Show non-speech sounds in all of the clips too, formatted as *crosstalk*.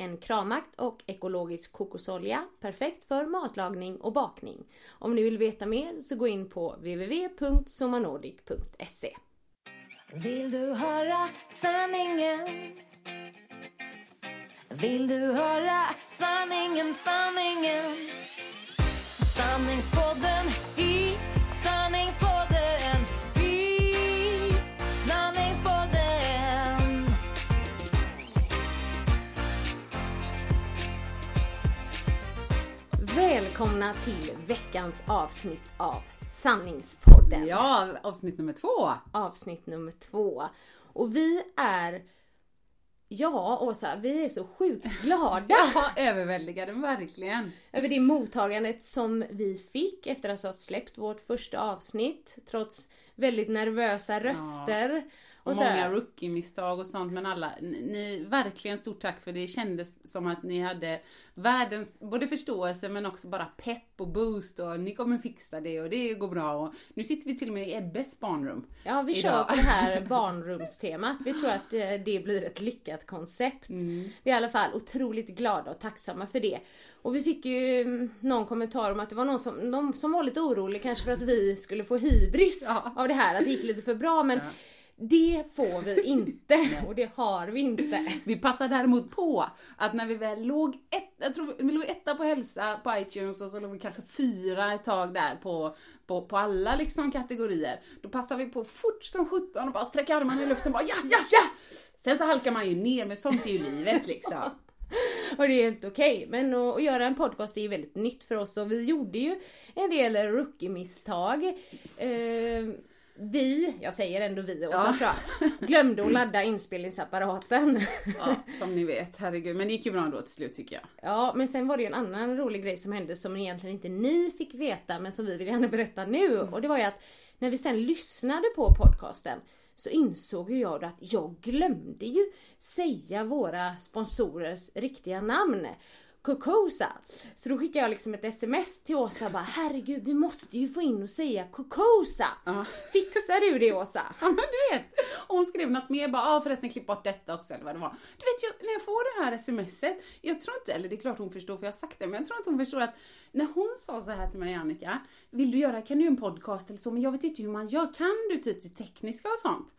En kravmakt och ekologisk kokosolja, perfekt för matlagning och bakning. Om ni vill veta mer så gå in på www.somanordic.se. Vill du höra sanningen? Vill du höra sanningen, sanningen? Sanningspodden Välkomna till veckans avsnitt av Sanningspodden. Ja, avsnitt nummer två. Avsnitt nummer två. Och vi är, ja Åsa, vi är så sjukt glada *laughs* Ja, överväldigade verkligen. över det mottagandet som vi fick efter att ha släppt vårt första avsnitt. Trots väldigt nervösa röster. Och sådär. många rookie-misstag och sånt, men alla, ni, verkligen stort tack för det kändes som att ni hade världens, både förståelse men också bara pepp och boost och ni kommer fixa det och det går bra och nu sitter vi till och med i Ebbes barnrum. Ja, vi idag. kör på det här *laughs* barnrumstemat. Vi tror att eh, det blir ett lyckat koncept. Mm. Vi är i alla fall otroligt glada och tacksamma för det. Och vi fick ju mm, någon kommentar om att det var någon som, någon som var lite orolig kanske för att vi skulle få hybris Ja. av det här, att det gick lite för bra. Men det får vi inte *laughs* och det har vi inte. Vi passar däremot på att när vi väl låg ett, jag tror vi låg etta på hälsa på iTunes och så låg vi kanske fyra ett tag där på, på, på alla liksom kategorier. Då passar vi på fort som sjutton och bara sträcka armarna i luften och bara ja, ja, ja! Sen så halkar man ju ner, men sånt är ju livet liksom. *laughs* Och det är helt okej. Men att, att göra en podcast är ju väldigt nytt för oss och vi gjorde ju en del rookie-misstag. Eh, vi, jag säger ändå vi Åsa Ja. tror jag, glömde att ladda inspelningsapparaten. Ja, som ni vet, herregud. Men det gick ju bra ändå till slut tycker jag. Ja, men sen var det ju en annan rolig grej som hände som egentligen inte ni fick veta men som vi vill gärna berätta nu. Och det var ju att när vi sen lyssnade på podcasten så insåg ju jag då att jag glömde ju säga våra sponsorers riktiga namn. Cocosa. Så då skickade jag liksom ett sms till Åsa bara herregud vi måste ju få in och säga Cocosa. Fixar du det Åsa? *laughs* Ja men du vet, och hon skrev något mer, bara ah, förresten klipp bort detta också eller vad det var. Du vet jag, när jag får det här smset, jag tror inte, eller det är klart hon förstår för jag har sagt det, men jag tror inte hon förstår att när hon sa så här till mig Annika, vill du göra, kan du göra en podcast eller så, men jag vet inte hur man gör, kan du typ det tekniska och sånt?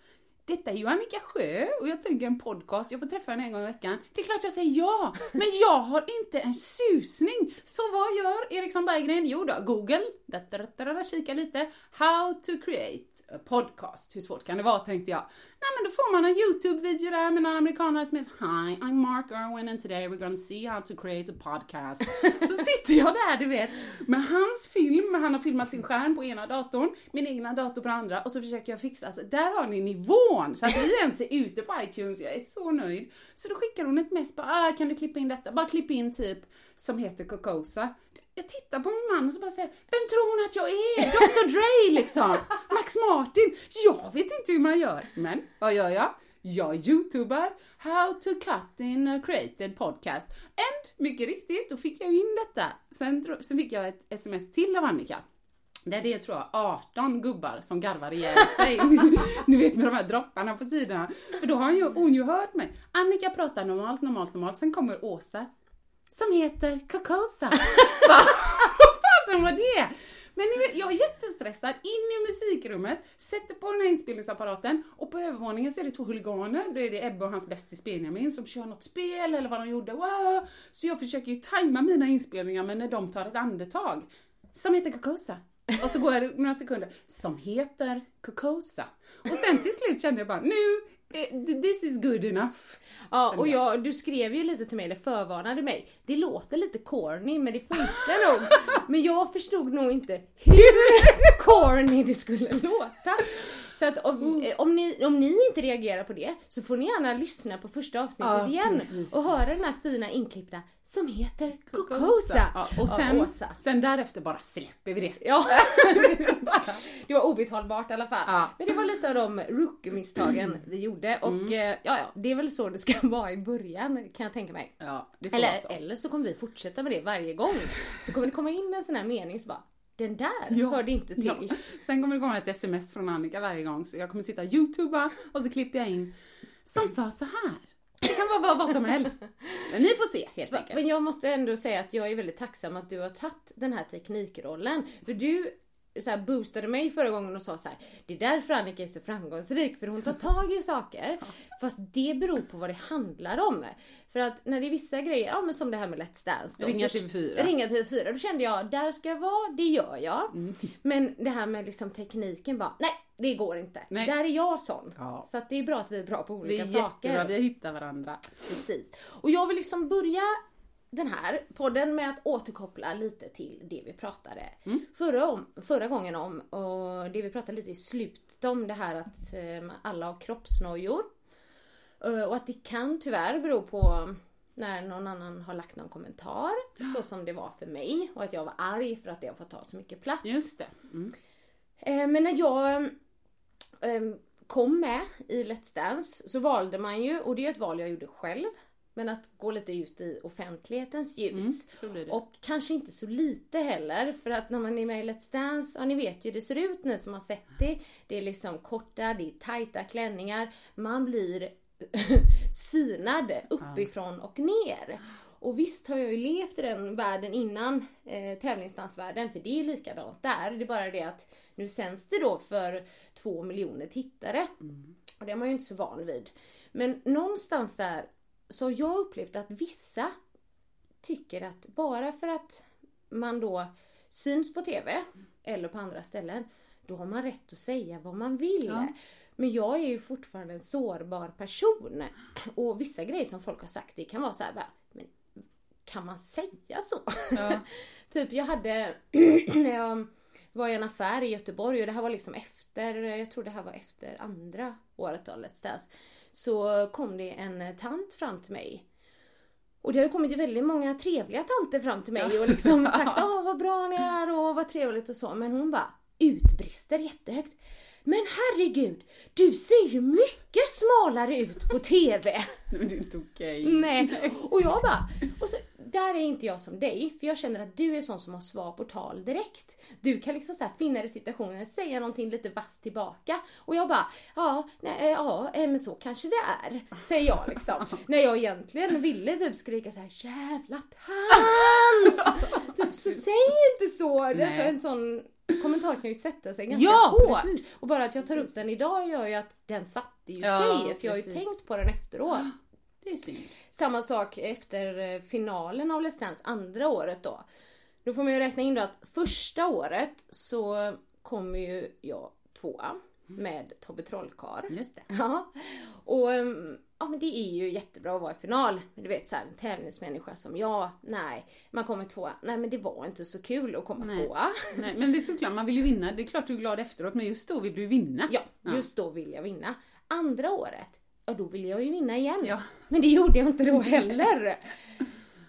Detta är ju Annika Sjö och jag tänker en podcast, jag får träffa henne en gång i veckan. Det är klart jag säger ja, men jag har inte en susning. Så vad gör Eriksson Berggren? Jo då, Google, da, da, da, da, da, kika lite. How to create a podcast. Hur svårt kan det vara tänkte jag. Nej men då får man en YouTube-video där med en amerikanare som heter Hi, I'm Mark Irwin and today we're gonna see how to create a podcast. *laughs* Så sitter jag där du vet med hans film, han har filmat sin skärm på ena datorn, min egna dator på den andra och så försöker jag fixa, alltså där har ni nivån så att vi ens är ute på iTunes, jag är så nöjd. Så då skickar hon ett mess bara, ah, kan du klippa in detta? Bara klipp in typ som heter Cocosa. Jag tittar på min man och så bara säger, vem tror hon att jag är? Dr Dre liksom! *laughs* Max Martin! Jag vet inte hur man gör. Men vad gör jag? Jag youtubar How to cut in a created podcast. And mycket riktigt, då fick jag in detta. Sen, sen fick jag ett sms till av Annika. Där det är tror jag 18 gubbar som garvar ihjäl sig. *laughs* Ni vet med de här dropparna på sidorna. För då har ju, hon ju hört mig. Annika pratar normalt, normalt, normalt. Sen kommer Åsa. Som heter Cocosa. *laughs* Va? Vad fasen var det? Men ni vet, jag är jättestressad, in i musikrummet, sätter på den här inspelningsapparaten och på övervåningen så är det två huliganer. Då är det Ebbe och hans bästis Benjamin som kör något spel eller vad de gjorde. Wow! Så jag försöker ju tajma mina inspelningar med när de tar ett andetag. Som heter Kokosa. Och så går det några sekunder. Som heter Kokosa. Och sen till slut kände jag bara, nu, this is good enough. Ja, och jag, du skrev ju lite till mig, eller förvarnade mig. Det låter lite corny, men det funkar *laughs* nog. Men jag förstod nog inte hur *laughs* corny det skulle låta. Så att om, eh, om, ni, om ni inte reagerar på det så får ni gärna lyssna på första avsnittet Ja, igen precis. och höra den här fina inklippta som heter Kokosa. Ja, och sen, Åsa. sen därefter bara släpper vi det. Ja, *laughs* *laughs* det var obetalbart i alla fall. Ja. Men det var lite av de rookie-misstagen vi gjorde och Mm. eh, ja, ja, det är väl så det ska *laughs* vara i början kan jag tänka mig. Ja, Eller, så. eller så kommer vi fortsätta med det varje gång. Så kommer det komma in en sån här mening så bara, den där Ja, hörde inte till. Ja. Sen kommer det komma ett sms från Annika varje gång så jag kommer sitta och youtuba och så klipper jag in som sa så här. Det kan vara vad, vad som helst. Men ni får se helt enkelt. Men jag måste ändå säga att jag är väldigt tacksam att du har tagit den här teknikrollen. För du så boostade mig förra gången och sa så här: det är därför Annika är så framgångsrik, för hon tar tag i saker. Fast det beror på vad det handlar om. För att när det är vissa grejer, ja men som det här med Let's Dance. då, Ringa så- TV4. Ringa TV4. Då kände jag, där ska jag vara, det gör jag. Mm. Men det här med liksom tekniken bara, nej det går inte. Nej. Där är jag sån. Ja. Så att det är bra att vi är bra på Det olika är saker. jättebra, vi har hittat varandra. Precis. Och jag vill liksom börja den här podden med att återkoppla lite till det vi pratade förra, om, förra gången om. Och det vi pratade lite i slutet om det här att eh, alla har kroppsnojor. Eh, och att det kan tyvärr bero på när någon annan har lagt någon kommentar. Så som det var för mig. Och att jag var arg för att det har fått ta så mycket plats. Just det. Mm. Eh, Men när jag eh, kom med i Let's Dance så valde man ju, och det är ett val jag gjorde själv, men att gå lite ut i offentlighetens ljus. så blir det. Och kanske inte så lite heller, för att när man är med i Let's Dance, ja ni vet ju hur det ser ut ni som har sett det. Det är liksom korta, det är tajta klänningar, man blir *laughs* synad uppifrån och ner. Och visst har jag ju levt i den världen innan eh, tävlingsdansvärlden, för det är likadant där. Det är bara det att nu sänds det då för två miljoner tittare. Och det är man ju inte så van vid. Men någonstans där så jag upplevt att vissa tycker att bara för att man då syns på TV eller på andra ställen, då har man rätt att säga vad man vill. Men jag är ju fortfarande en sårbar person. Och vissa grejer som folk har sagt, det kan vara så här bara, men kan man säga så? *laughs* typ jag hade, *clears throat* när jag var i en affär i Göteborg och det här var liksom efter, jag tror det här var efter andra året av Let's Dance. Så kom det en tant fram till mig och det har ju kommit väldigt många trevliga tanter fram till mig och liksom sagt åh vad bra ni är och vad trevligt och så. Men hon bara utbrister jättehögt. Men herregud, du ser ju mycket smalare ut på TV. *laughs* Men det är inte okej. Nej. Och jag bara, och så, där är inte jag som dig, för jag känner att du är sån som har svar på tal direkt. Du kan liksom så här finna dig i situationen, säga någonting lite vasst tillbaka. Och jag bara, ja, nej, eh, ja, eh, men så kanske det är. Säger jag liksom. *laughs* När jag egentligen ville typ skrika så här, jävla *laughs* tant! typ, så säg inte så. Det är Nej. så en sån kommentar kan ju sätta sig ganska Ja, hårt. precis. Och bara att jag tar upp den idag gör ju att den satte ju Ja, sig, för jag har ju precis. tänkt på den efteråt. *gasps* Det är synd. Samma sak efter eh, finalen av Let's Dance andra året då. Då får man ju räkna in då att första året så kom ju jag tvåa med Tobbe Trollkarl. Just det. Ja. Och ehm, ja, men det är ju jättebra att vara i final. Men du vet så här, en tävlingsmänniska som jag, nej, man kommer tvåa. Nej men det var inte så kul att komma Nej. tvåa. Nej, men det är såklart, man vill ju vinna. Det är klart du är glad efteråt, men just då vill du vinna. Ja, just då vill jag vinna. Andra året, ja då vill jag ju vinna igen. Ja. Men det gjorde jag inte då *laughs* heller.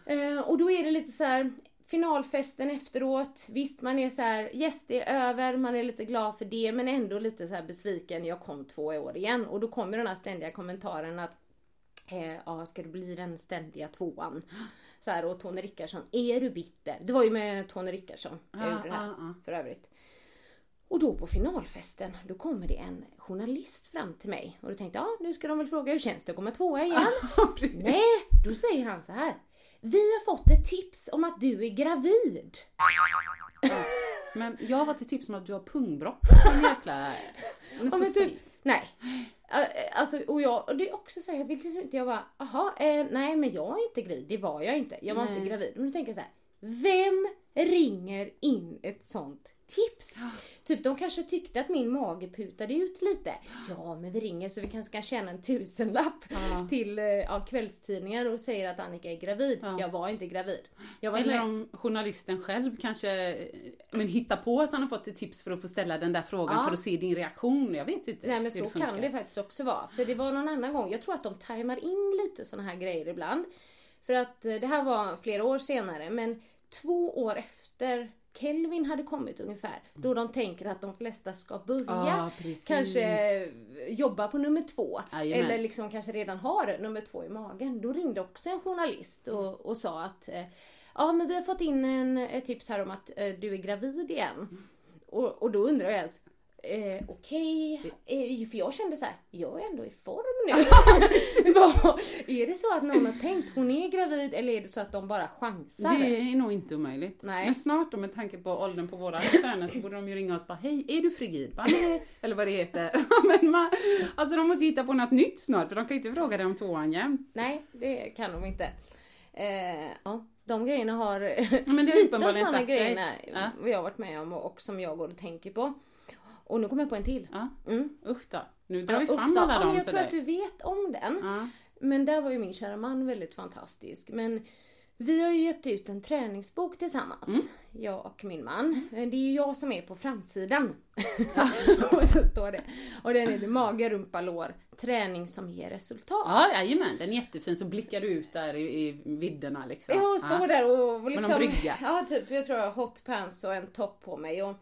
Eh, och då är det lite så här finalfesten efteråt. Visst, man är så här, yes det är över, man är lite glad för det, men ändå lite så besviken. Jag kom två år igen och då kommer den här ständiga kommentaren att eh, ja, ska du bli den ständiga tvåan? Så här, och Tony Rickardsson, är du bitter? Det var ju med Tony Rickardsson jag Ja, gjorde det här, ja, ja. för övrigt. Och då på finalfesten, då kommer det en journalist fram till mig och då tänkte jag, ja nu ska de väl fråga hur känns det att komma tvåa igen? *laughs* Nej, då säger han så här. Vi har fått ett tips om att du är gravid. Men jag har varit ett tips om att du har pungbrock. En *laughs* jäkla... Men Ja, så men säg- typ, nej. Alltså, och, jag, och det är också så här, jag vill liksom inte, jag bara, aha, eh, nej men jag är inte gravid, det var jag inte. Jag var Nej. inte gravid. Men då tänker jag så här, vem ringer in ett sånt tips? Typ de kanske tyckte att min mage putade ut lite. Ja men vi ringer så vi kanske kan tjäna en tusenlapp Ja. till eh, ja, kvällstidningar och säger att Annika är gravid. Ja. Jag var inte gravid. Var Eller med- om journalisten själv kanske men hittar på att han har fått ett tips för att få ställa den där frågan Ja. för att se din reaktion. Jag vet inte Nej men så funkar. kan det faktiskt också vara. För det var någon annan gång, jag tror att de tajmar in lite såna här grejer ibland. För att eh, det här var flera år senare men två år efter Kelvin hade kommit ungefär. Då de tänker att de flesta ska börja Ja, precis. kanske jobba på nummer två. Jajamän. Eller liksom kanske redan har nummer två i magen. Då ringde också en journalist och, och sa att eh, Ja men vi har fått in en, ett tips här om att eh, du är gravid igen. Och, och då undrar jag ens, eh, okej, eh, för jag kände så här, jag är ändå i form nu. *laughs* *laughs* Är det så att någon har tänkt hon är gravid eller är det så att de bara chansar? Det är nog inte omöjligt. Nej. Men snart då med tanke på åldern på våra söner så borde de ju ringa oss och bara Hej, är du frigid? Bara, Nej. Eller vad det heter. *laughs* Men man, alltså de måste hitta på något nytt snart för de kan ju inte fråga dig om tvåan jämt. Nej, det kan de inte. Eh, ja, de grejerna har... Men det lite av sådana grejerna Ja. har varit med om och, och som jag går och tänker på. Och nu kommer jag på en till. Ja. Mm. Usch då. Nu drar Ja, vi fram alla ja, dem men Jag tror dig. att du vet om den. Ja. Men där var ju min kära man väldigt fantastisk. Men vi har ju gett ut en träningsbok tillsammans. Mm. Jag och min man. Men det är ju jag som är på framsidan. *laughs* och så står det. Och den heter Mage, rumpa, lår. Träning som ger resultat. Ja, jajamän, den är jättefin så blickar du ut där i, i vidderna liksom. Jag står där och liksom... någon brygga. Ja, typ. Jag tror jag har hot pants och en topp på mig. Och,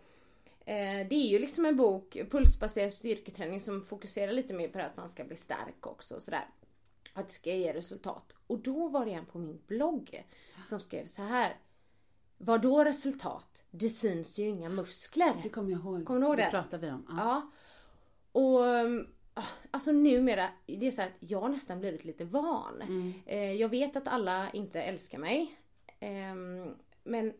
det är ju liksom en bok, pulsbaserad styrketräning som fokuserar lite mer på att man ska bli stark också och sådär. Att det ska ge resultat. Och då var det en på min blogg som skrev så här. Vad då resultat? Det syns ju inga muskler. Det kommer jag ihåg. Kommer du ihåg det? Det pratar vi om. Ja. Ja. Och um, alltså numera, det är så att jag har nästan blivit lite van. Mm. Eh, jag vet att alla inte älskar mig. Ehm, men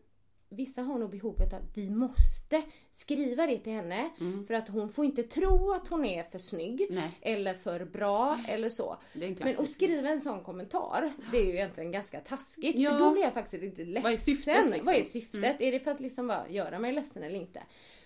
vissa har nog behovet att vi måste skriva det till henne. För att hon får inte tro att hon är för snygg. Mm. Nej. Eller för bra eller så. Men att skriva en sån kommentar, det är ju egentligen ganska taskigt. Ja. För då blir jag faktiskt lite ledsen. Vad är syftet, liksom? Mm. Vad är syftet? Är det för att liksom bara göra mig ledsen eller inte?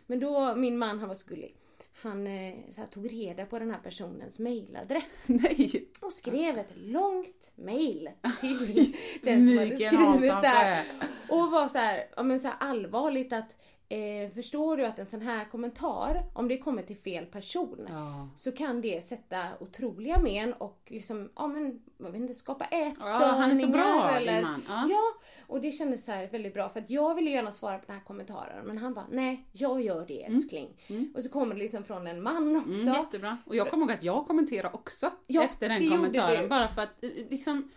Men då, min man han var så gullig. Han eh, här, tog reda på den här personens mailadress *laughs* Nej. och skrev ett långt mail till *laughs* den som hade skrivit där. Sjö. Och var så här, ja, men så här allvarligt att eh, förstår du att en sån här kommentar, om det kommer till fel person, Ja. så kan det sätta otroliga men och liksom, ja men, jag vet inte, skapa ätstörningar. Ja, han är så bra, eller, man. Ja. Ja, och det kändes så här väldigt bra för att jag ville gärna svara på den här kommentaren men han bara, nej, jag gör det älskling. Och så kommer det liksom från en man också. Mm, jättebra. Och jag kommer ihåg att jag kommenterade också Ja, efter den kommentaren. Bara för att eh, liksom,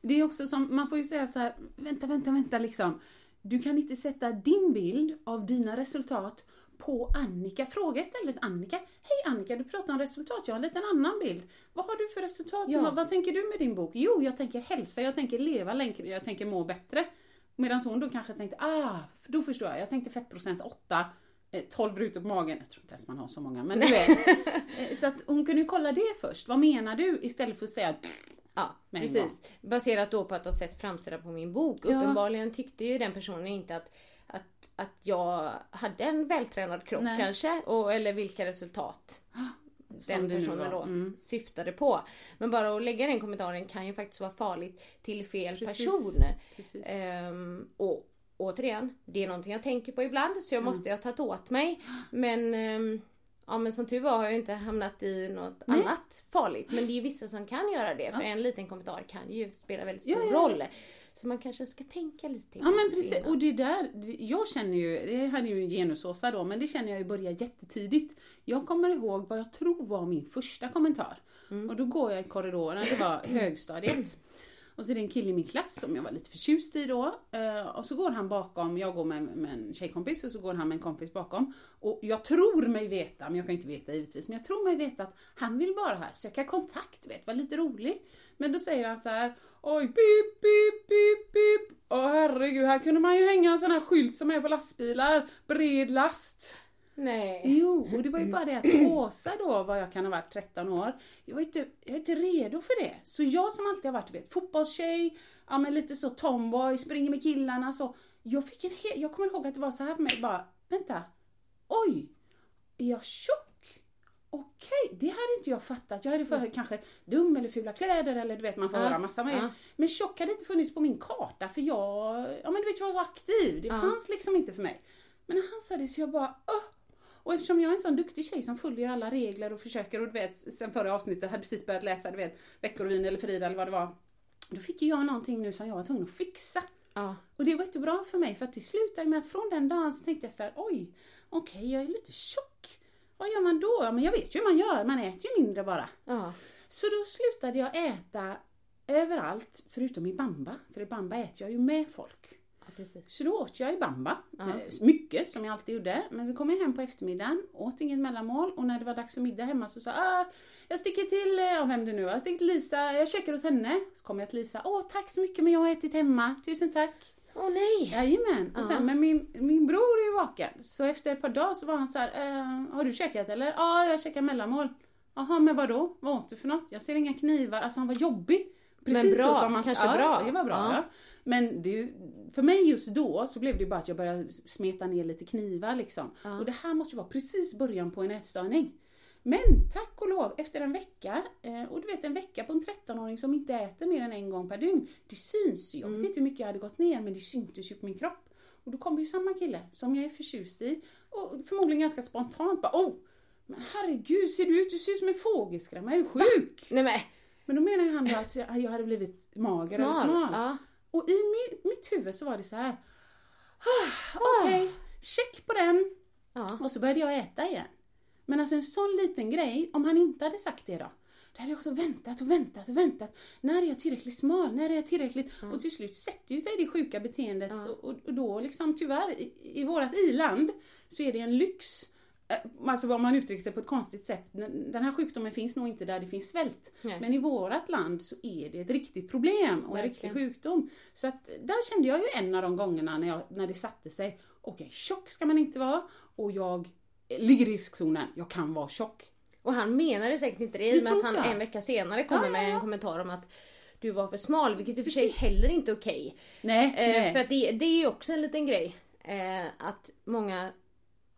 det är också som, man får ju säga så här, vänta, vänta, vänta liksom. Du kan inte sätta din bild av dina resultat på Annika. Fråga istället Annika. Hej Annika, du pratar om resultat. Jag har en liten annan bild. Vad har du för resultat? Ja. Vad, vad tänker du med din bok? Jo, jag tänker hälsa, jag tänker leva längre, jag tänker må bättre. Medan hon då kanske tänkte, ah, då förstår jag. Jag tänkte fettprocent 8, eh, 12 rutor på magen. Jag tror inte ens man har så många, men du vet. *laughs* Eh, Så att hon kunde ju kolla det först. Vad menar du? Istället för att säga Ja, precis. Baserat då på att ha sett framsidan på min bok. Ja. Uppenbarligen tyckte ju den personen inte att, att, att jag hade en vältränad kropp Nej. kanske. Och, eller vilka resultat den personen då Mm. syftade på. Men bara att lägga den kommentaren kan ju faktiskt vara farligt till fel Precis. person. Precis. Ehm, och återigen, det är någonting jag tänker på ibland så jag Mm. måste jag ha tagit åt mig. Men, ehm, ja, men som tur var har jag inte hamnat i något Nej. annat farligt. Men det är ju vissa som kan göra det för en liten kommentar kan ju spela väldigt stor Ja, ja, ja. roll. Så man kanske ska tänka lite Ja men innan. precis, och det där, jag känner ju, det här är ju en genusåsa då, men det känner jag ju börjar jättetidigt. Jag kommer ihåg vad jag tror var min första kommentar. Och då går jag i korridoren, det var högstadiet. Och så är det en kille i min klass som jag var lite förtjust i då. Eh, och så går han bakom, jag går med, med en tjejkompis och så går han med en kompis bakom. Och jag tror mig veta, men jag kan inte veta givetvis, men jag tror mig veta att han vill bara här söka kontakt, vet, vara lite rolig. Men då säger han så här, oj, pip, pip, pip, pip. Åh herregud, här kunde man ju hänga en sån här skylt som är på lastbilar, bred last. Nej. Jo, och det var ju bara det att Åsa då, vad jag kan ha varit 13 år, jag är inte, jag är inte redo för det. Så jag som alltid har varit vet, fotbollstjej, ja men lite så tomboy, springer med killarna så. Jag fick en he- jag kommer ihåg att det var så här för mig, bara, vänta, oj, är jag tjock? Okej, det hade inte jag fattat. Jag hade för kanske dum eller fula kläder eller du vet man får Ja, höra massa med. ja. Men tjock hade inte funnits på min karta för jag, ja men du vet jag var så aktiv. Det Ja. fanns liksom inte för mig. Men när han sa det så jag bara, Åh! Och eftersom jag är en sån duktig tjej som följer alla regler och försöker och du vet sen förra avsnittet hade precis börjat läsa du vet Veckorevyn eller Frida eller vad det var. Då fick ju jag någonting nu som jag var tvungen att fixa. Ja. Och det var jättebra för mig för att det slutade med att från den dagen så tänkte jag så här, oj, okej jag är lite tjock. Vad gör man då? Ja, men jag vet ju hur man gör, man äter ju mindre bara. Ja. Så då slutade jag äta överallt förutom i bamba, för i bamba äter jag ju med folk. Precis. Så då åt jag i bamba, Ja. eh, mycket som jag alltid gjorde. Men så kom jag hem på eftermiddagen, åt inget mellanmål och när det var dags för middag hemma så sa jag ah, jag sticker till, eh, ja vem det nu var, jag sticker till Lisa, jag käkar hos henne. Så kom jag till Lisa, åh tack så mycket men jag har ätit hemma, tusen tack. Åh nej! Jajamän, och sen men min, min bror är ju vaken. Så efter ett par dagar så var han så här, eh, har du käkat eller? Ja, jag käkar mellanmål. Jaha, men vadå? Vad åt du för något? Jag ser inga knivar. Alltså han var jobbig. Men bra, så som man kanske ja, bra. det var bra. Ja. Ja. Men det, för mig just då så blev det bara att jag började smeta ner lite knivar liksom. Och det här måste ju vara precis början på en ätstörning. Men tack och lov, efter en vecka, eh, och du vet en vecka på en 13-åring som inte äter mer än en gång per dygn. Det syns ju. Jag vet inte hur mycket jag hade gått ner men det syntes ju på min kropp. Och då kom ju samma kille som jag är förtjust i och förmodligen ganska spontant bara oh, men herregud ser du ut, du ser ut som en fågelskrämma, är du sjuk? Nej men, Men då menar han då att jag hade blivit mager eller smal. smal. Ja. Och i mitt, huvud så var det så här. "Ah, Okej, check på den. Ja. Och så började jag äta igen. Men alltså en sån liten grej, om han inte hade sagt det då. Då hade jag också väntat och väntat och väntat. När är jag tillräckligt smal? När är jag tillräckligt? Och till slut sätter ju sig det sjuka beteendet och, och, och då liksom tyvärr i, i vårat iland så är det en lyx. Eh, Alltså om man uttrycker sig på ett konstigt sätt. Den här sjukdomen finns nog inte där det finns svält. Nej. Men i vårat land så är det ett riktigt problem och en riktig sjukdom. Så att där kände jag ju en av de gångerna när, jag, när det satte sig. Okej, tjock ska man inte vara och jag ligger i riskzonen. Jag kan vara tjock. Och han menade säkert inte det i och med att han jag. en vecka senare kommer Ja, ja, med ja. en kommentar om att du var för smal, vilket i och för sig heller inte är okej. Nej, Eh, nej. för att det, det är ju också en liten grej. Eh, att många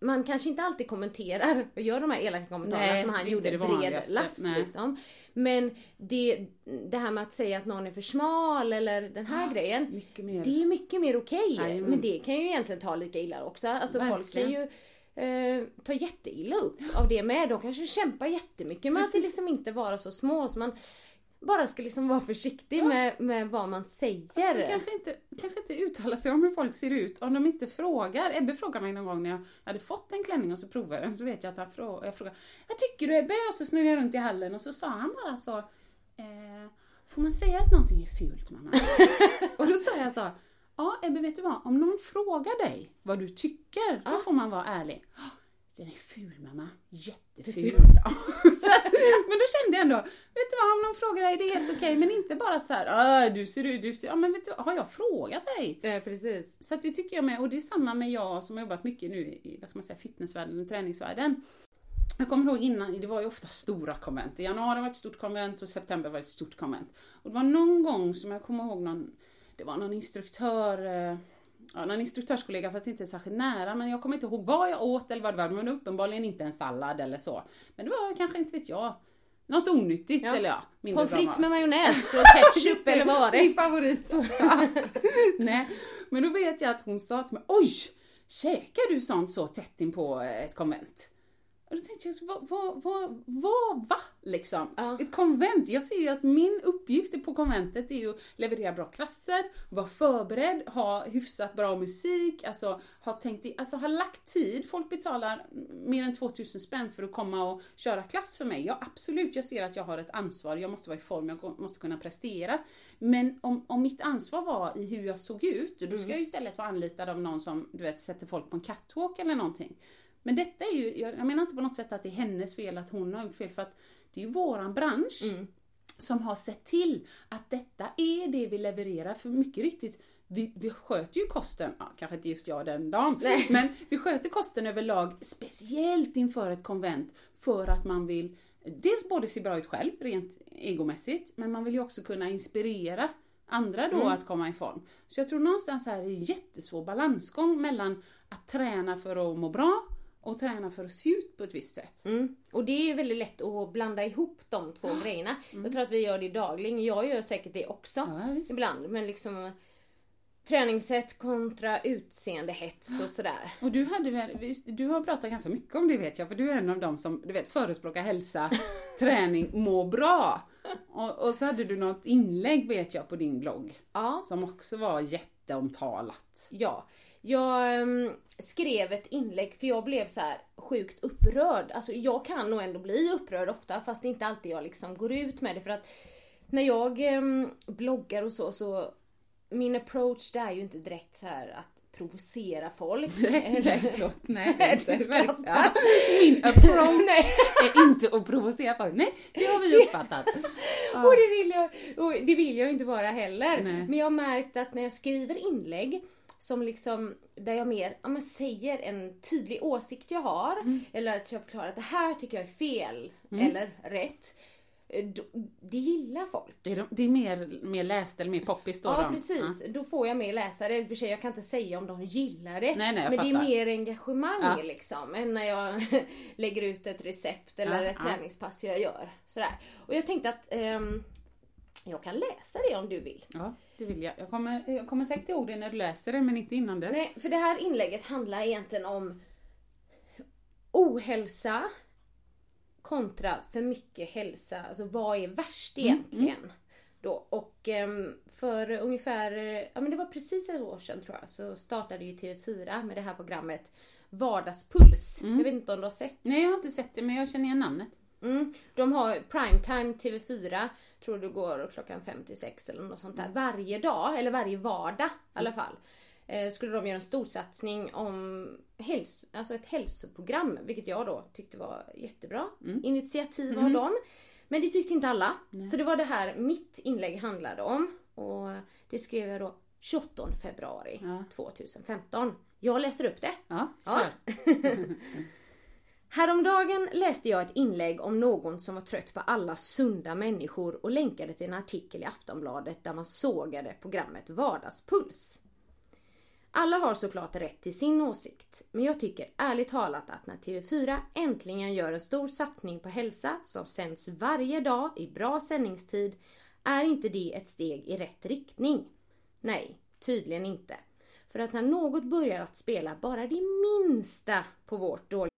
man kanske inte alltid kommenterar och gör de här elaka kommentarerna Nej, som han gjorde det bred last Nej. liksom. Men det, det här med att säga att någon är för smal eller den här grejen. mycket mer. Det är mycket mer okej. Jajamän. men det kan ju egentligen ta lika illa också. Alltså folk kan Verkligen. ju eh, ta jätteilla upp av det med. De kanske kämpar jättemycket med att Precis. liksom inte vara så små. Så man bara ska liksom vara försiktig med, med vad man säger. Alltså, kanske, inte, kanske inte uttala sig om hur folk ser ut om de inte frågar. Ebbe frågade mig någon gång när jag hade fått en klänning och så provade den så vet jag att han frå, jag frågade Vad tycker du Ebbe? Och så snurrade jag runt i hallen och så sa han bara så eh, Får man säga att någonting är fult mamma? *laughs* och då sa jag så Ja Ebbe vet du vad? Om någon frågar dig vad du tycker, då får man vara ärlig. "Ah, Den är ful mamma, jätteful. *laughs* så, men då kände jag ändå, vet du vad, om någon frågar dig det är helt okej, men inte bara så här, "Ah, du ser ut, du ser, ja men vet du har jag frågat dig? Eh, precis. Så att det tycker jag med, och det är samma med jag som har jobbat mycket nu i, vad ska man säga, fitnessvärlden, träningsvärlden. Jag kommer ihåg innan, det var ju ofta stora konvent. I januari var ett stort konvent och september var ett stort konvent. Och det var någon gång som jag kommer ihåg någon, det var någon instruktör, eh, ja, någon instruktörskollega fast inte särskilt nära, men jag kommer inte ihåg vad jag åt eller vad det var, men uppenbarligen inte en sallad eller så. Men det var kanske, inte vet jag, något onyttigt Ja. eller ja, Pommes frites med majonnäs och *laughs* ketchup det, eller vad var Min det? favorit. *laughs* Nej, men då vet jag att hon sa till mig, oj, käkar du sånt så tätt in på ett konvent? Och då tänkte jag, vad, vad, vad, vad va? Liksom. Ja. Ett konvent. Jag ser ju att min uppgift på konventet är ju att leverera bra klasser, vara förberedd, ha hyfsat bra musik, alltså ha tänkt i, alltså ha lagt tid. Folk betalar mer än 2000 spänn för att komma och köra klass för mig. Ja absolut, jag ser att jag har ett ansvar, jag måste vara i form, jag måste kunna prestera. Men om, om mitt ansvar var i hur jag såg ut, då ska jag ju istället vara anlitad av någon som du vet, sätter folk på en catwalk eller någonting. Men detta är ju, jag jag menar inte på något sätt att det är hennes fel att hon har gjort fel, för att det är ju våran bransch som har sett till att detta är det vi levererar. För mycket riktigt, vi, vi sköter ju kosten, ja, kanske inte just jag den dagen, *laughs* men vi sköter kosten överlag, speciellt inför ett konvent, för att man vill dels både se bra ut själv, rent egomässigt, men man vill ju också kunna inspirera andra då att komma i form. Så jag tror någonstans här är en jättesvår balansgång mellan att träna för att må bra och träna för att se ut på ett visst sätt. Mm. Och det är ju väldigt lätt att blanda ihop de två grejerna. Jag tror att vi gör det dagligen. Jag gör säkert det också Ja, ibland. Men liksom träningssätt kontra utseendehets och sådär. Och du, hade du har pratat ganska mycket om det vet jag, för du är en av dem som du vet, förespråkar hälsa, *laughs* träning, må bra. Och, och så hade du något inlägg vet jag på din blogg, Ja. som också var jätteomtalat. Ja. Jag ehm, skrev ett inlägg för jag blev så här sjukt upprörd. Alltså jag kan nog ändå bli upprörd ofta fast det är inte alltid jag liksom går ut med det för att när jag ehm, bloggar och så så min approach det är ju inte direkt så här att provocera folk. *laughs* Nej, förlåt. Nej, det är *laughs* inte. Du skrattar. Min *laughs* approach Nej. är inte att provocera folk. Nej, det har vi uppfattat. Och det vill jag, och det vill jag inte vara heller. Nej. Men jag har märkt att när jag skriver inlägg som liksom, där jag mer ja, men säger en tydlig åsikt jag har, Mm. eller att jag förklarar att det här tycker jag är fel, eller rätt. eh, det gillar folk. Det är, de- det är mer, mer läst eller mer poppis då? Ja de. precis, då får jag mer läsare. I och för sig jag kan inte säga om de gillar det. Nej, nej, men det är fattar. mer engagemang Ja. liksom. Än när jag *laughs* lägger ut ett recept eller Ja, ett ja. träningspass jag gör. Sådär. Och jag tänkte att ehm, jag kan läsa det om du vill. Ja, det vill jag. Jag kommer, jag kommer säkert ihåg det när du läser det, men inte innan dess. Nej, för det här inlägget handlar egentligen om ohälsa kontra för mycket hälsa. Alltså vad är värst egentligen? Då. Och ehm, för ungefär, ja men det var precis ett år sedan tror jag, så startade ju TV4 med det här programmet Vardagspuls. Jag vet inte om du har sett? Nej, jag har inte sett det, men jag känner igen namnet. Mm. De har primetime TV4, tror det går klockan 5 till 6 eller något sånt där. Varje dag, eller varje vardag i alla fall. Eh, skulle de göra en stor satsning om häls- alltså ett hälsoprogram, vilket jag då tyckte var jättebra. Initiativ av dem. Men det tyckte inte alla. Så det var det här mitt inlägg handlade om. Och det skrev jag då 28 februari Ja. 2015. Jag läser upp det. Ja, Ja. *laughs* *laughs* Häromdagen läste jag ett inlägg om någon som var trött på alla sunda människor och länkade till en artikel i Aftonbladet där man sågade programmet Vardagspuls. Alla har såklart rätt till sin åsikt, men jag tycker ärligt talat att när TV4 äntligen gör en stor satsning på hälsa som sänds varje dag i bra sändningstid är inte det ett steg i rätt riktning. Nej, tydligen inte. För att när något börjar att spela bara det minsta på vårt dåliga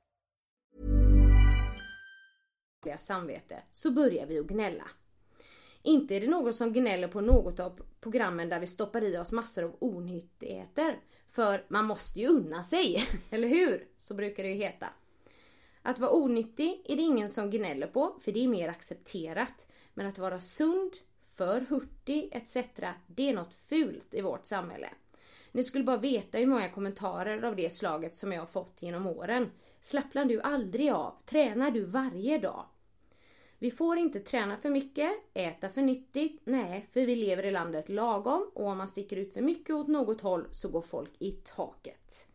dåliga samvete så börjar vi att gnälla. Inte är det någon som gnäller på något av programmen där vi stoppar i oss massor av onyttigheter. För man måste ju unna sig, *laughs* eller hur? Så brukar det ju heta. Att vara onyttig är det ingen som gnäller på, för det är mer accepterat. Men att vara sund, för hurtig etc. Det är något fult i vårt samhälle. Ni skulle bara veta hur många kommentarer av det slaget som jag har fått genom åren. Slappnar du aldrig av? Tränar du varje dag? Vi får inte träna för mycket, äta för nyttigt, nej, för vi lever i landet lagom och om man sticker ut för mycket åt något håll så går folk i taket.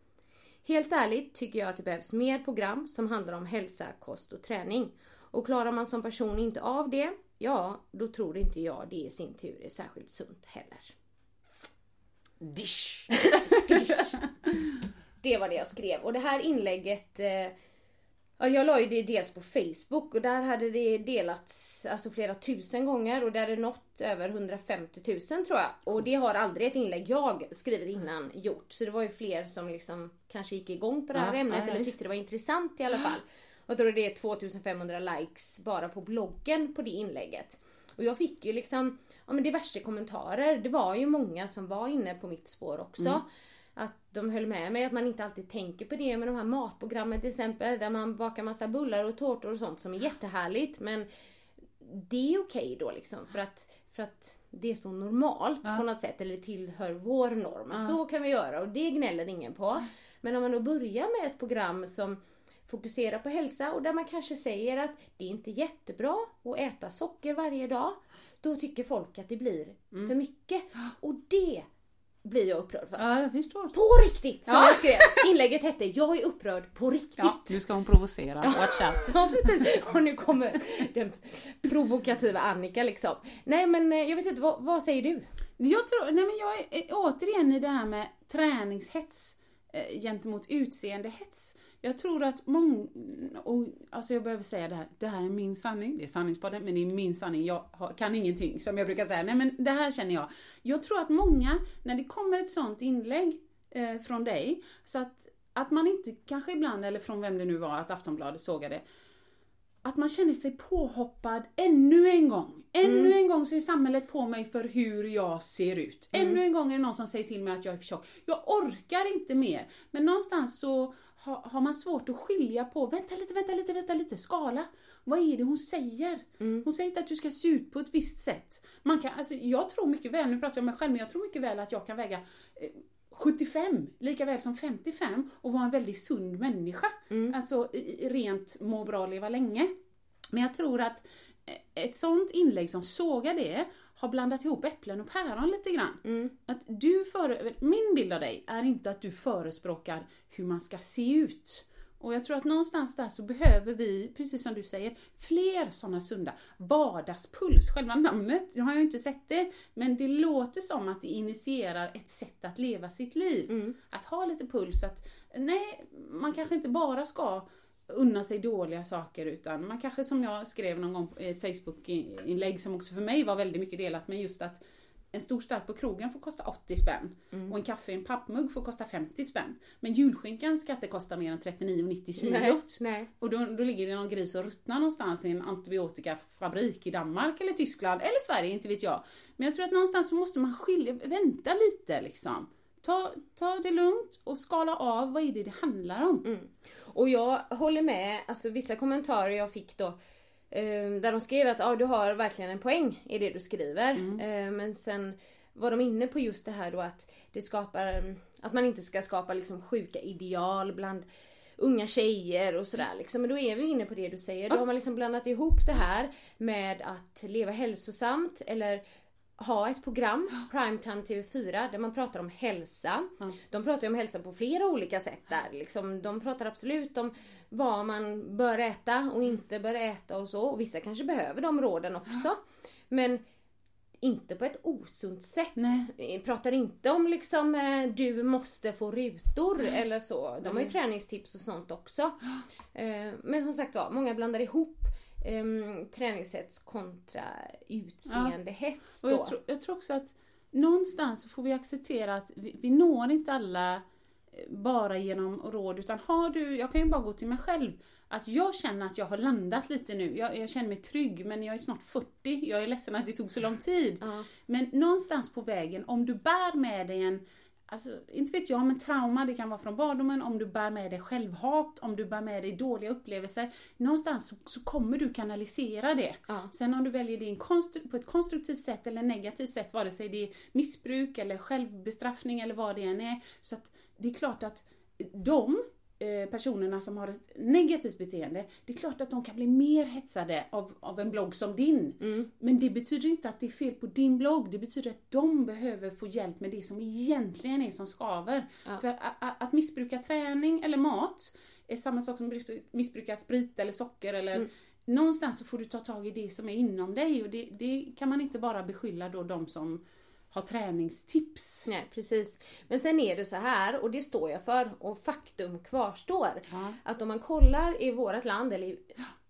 Helt ärligt tycker jag att det behövs mer program som handlar om hälsa, kost och träning. Och klarar man som person inte av det, ja, då tror inte jag det i sin tur är särskilt sunt heller. Dish. *laughs* Det var det jag skrev. Och det här inlägget eh, Ja, jag la ju det dels på Facebook och där hade det delats alltså flera tusen gånger och det hade nått över 150 000 tror jag. Och det har aldrig ett inlägg jag skrivit innan gjort. Så det var ju fler som liksom kanske gick igång på det här Ja, ämnet ja, eller tyckte det var intressant i alla fall. Och jag tror det är 2500 likes bara på bloggen på det inlägget. Och jag fick ju liksom ja, men diverse kommentarer. Det var ju många som var inne på mitt spår också. Att de höll med mig att man inte alltid tänker på det med de här matprogrammen till exempel där man bakar massa bullar och tårtor och sånt som är jättehärligt men det är okej då liksom för att, för att det är så normalt på något sätt eller tillhör vår norm. Att Så kan vi göra och det gnäller ingen på. Men om man då börjar med ett program som fokuserar på hälsa och där man kanske säger att det är inte jättebra att äta socker varje dag. Då tycker folk att det blir för mycket. Och det blir jag upprörd för. Ja, jag förstår. På riktigt! Som Ja. jag skrev. Inlägget hette Jag är upprörd på riktigt. Ja, nu ska hon provocera. Watch out. Ja precis. Och nu kommer den provokativa Annika liksom. Nej men eh, jag vet inte, vad, vad säger du? Jag tror, nej men jag är eh, återigen i det här med träningshets eh, gentemot utseendehets. Jag tror att många, och alltså jag behöver säga det här, det här är min sanning, det är sanningspodden, men det är min sanning, jag kan ingenting som jag brukar säga, nej men det här känner jag. Jag tror att många, när det kommer ett sånt inlägg eh, från dig, så att, att man inte kanske ibland, eller från vem det nu var, att Aftonbladet sågade, att man känner sig påhoppad ännu en gång. Ännu en gång så är samhället på mig för hur jag ser ut. Ännu en gång är det någon som säger till mig att jag är för tjock. Jag orkar inte mer. Men någonstans så har, har man svårt att skilja på, vänta lite, vänta lite, vänta lite, skala. Vad är det hon säger? Hon säger inte att du ska se ut på ett visst sätt. Man kan, alltså, jag tror mycket väl, nu pratar jag om mig själv, men jag tror mycket väl att jag kan väga eh, 75 lika väl som 55 och vara en väldigt sund människa. Alltså i- i- rent må bra, leva länge. Men jag tror att eh, ett sånt inlägg som sågar det har blandat ihop äpplen och päron lite grann. Att du före, min bild av dig är inte att du förespråkar hur man ska se ut. Och jag tror att någonstans där så behöver vi, precis som du säger, fler sådana sunda. Vardagspuls, själva namnet, jag har ju inte sett det, men det låter som att det initierar ett sätt att leva sitt liv. Att ha lite puls, att nej, man kanske inte bara ska unna sig dåliga saker utan man kanske som jag skrev någon gång i ett Facebook-inlägg som också för mig var väldigt mycket delat men just att en stor stark på krogen får kosta 80 spänn och en kaffe i en pappmugg får kosta 50 spänn. Men julskinkan ska inte kosta mer än 39,90 kilot. Och då, då ligger det någon gris och ruttnar någonstans i en antibiotikafabrik i Danmark eller Tyskland eller Sverige, inte vet jag. Men jag tror att någonstans så måste man skilja, vänta lite liksom. Ta, ta det lugnt och skala av vad är det det handlar om. Och jag håller med, alltså vissa kommentarer jag fick då Eh, där de skrev att ja, du har verkligen en poäng i det du skriver. Mm. Eh, men sen var de inne på just det här då att det skapar, att man inte ska skapa liksom sjuka ideal bland unga tjejer och sådär liksom. Men då är vi inne på det du säger. Då har man liksom blandat ihop det här med att leva hälsosamt eller ha ett program, Primetime TV4, där man pratar om hälsa. De pratar om hälsa på flera olika sätt där. Liksom, de pratar absolut om vad man bör äta och inte bör äta och så. Och vissa kanske behöver de råden också. Men inte på ett osunt sätt. Nej. Pratar inte om liksom eh, du måste få rutor eller så. De har ju träningstips och sånt också. Eh, Men som sagt var, många blandar ihop um, träningshets kontra utseendehets Och då. jag, tror, jag tror också att någonstans så får vi acceptera att vi, vi når inte alla eh, bara genom råd utan har du, jag kan ju bara gå till mig själv, att jag känner att jag har landat lite nu. Jag, jag känner mig trygg men jag är snart 40, jag är ledsen att det tog så lång tid. Ja. Men någonstans på vägen, om du bär med dig en Alltså, inte vet jag, men trauma, det kan vara från barndomen, om du bär med dig självhat, om du bär med dig dåliga upplevelser. Någonstans så, så kommer du kanalisera det. Ja. Sen om du väljer det konstru- på ett konstruktivt sätt eller negativt sätt, vare sig det är missbruk eller självbestraffning eller vad det än är. Så att det är klart att de personerna som har ett negativt beteende, det är klart att de kan bli mer hetsade av, av en blogg som din. Men det betyder inte att det är fel på din blogg, det betyder att de behöver få hjälp med det som egentligen är som skaver. För att, missbruka träning eller mat är samma sak som missbruka sprit eller socker eller Någonstans så får du ta tag i det som är inom dig. Och det, det kan man inte bara beskylla då de som har träningstips. Nej precis. Men sen är det så här och det står jag för och faktum kvarstår. Ja. Att om man kollar i vårt land eller i,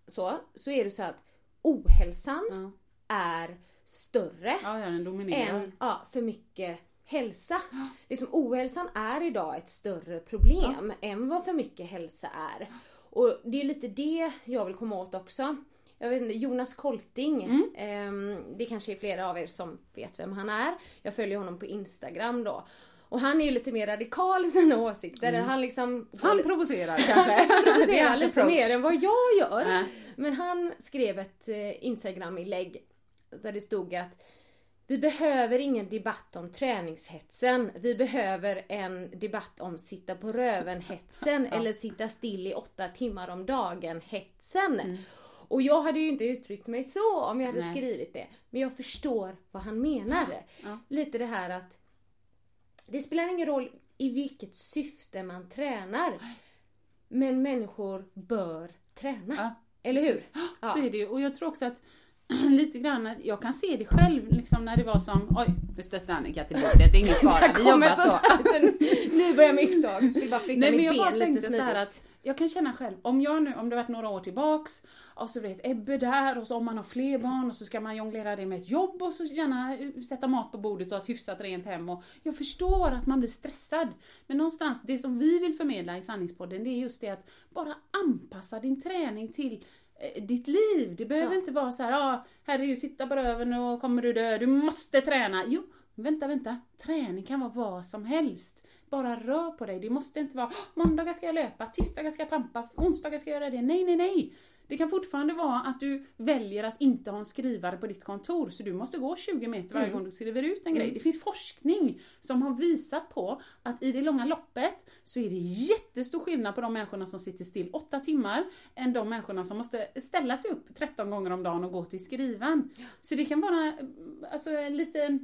så, så är det så att ohälsan Ja. är större Ja, än ja, för mycket hälsa. Liksom, ohälsan är idag ett större problem än vad för mycket hälsa är. Och det är lite det jag vill komma åt också. Jag vet inte, Jonas Kolting, Mm. ehm, det kanske är flera av er som vet vem han är. Jag följer honom på Instagram då. Och han är ju lite mer radikal i sina åsikter. Han liksom... Mm. Han provocerar *laughs* kanske. Han provocerar *laughs* lite approach. mer än vad jag gör. Nej. Men han skrev ett eh, Instagram-inlägg där det stod att vi behöver ingen debatt om träningshetsen. Vi behöver en debatt om sitta på röven-hetsen *laughs* eller sitta still i åtta timmar om dagen-hetsen. Och jag hade ju inte uttryckt mig så om jag hade Nej. skrivit det. Men jag förstår vad han menade. Ja. Lite det här att det spelar ingen roll i vilket syfte man tränar. Men människor bör träna. Ja, Eller hur? Ja. Så är det ju. Och jag tror också att *clears throat* lite grann, jag kan se det själv liksom när det var som, oj, nu stötte Annika till bordet, det är ingen fara, vi jobbar så. här. nu börjar misstag. Jag skulle bara flytta Nej mitt jag bara ben lite så här att jag kan känna själv, om jag nu, om det varit några år tillbaks och så vet Ebbe där och så om man har fler barn och så ska man jonglera det med ett jobb och så gärna eh, sätta mat på bordet och ha ett hyfsat rent hem och jag förstår att man blir stressad. Men någonstans, det som vi vill förmedla i Sanningspodden det är just det att bara anpassa din träning till ditt liv. Det behöver Ja. inte vara så här, ah, herregud sitta på röven och kommer du dö, du måste träna. Jo, vänta, vänta. Träning kan vara vad som helst. Bara rör på dig. Det måste inte vara "Åh, måndagar ska jag löpa, tisdagar ska jag pampa, onsdagar ska jag göra det. Nej, nej, nej. Det kan fortfarande vara att du väljer att inte ha en skrivare på ditt kontor så du måste gå 20 meter varje gång du skriver ut en grej. Det finns forskning som har visat på att i det långa loppet så är det jättestor skillnad på de människorna som sitter still 8 timmar än de människorna som måste ställa sig upp 13 gånger om dagen och gå till skrivan. Så det kan vara alltså, lite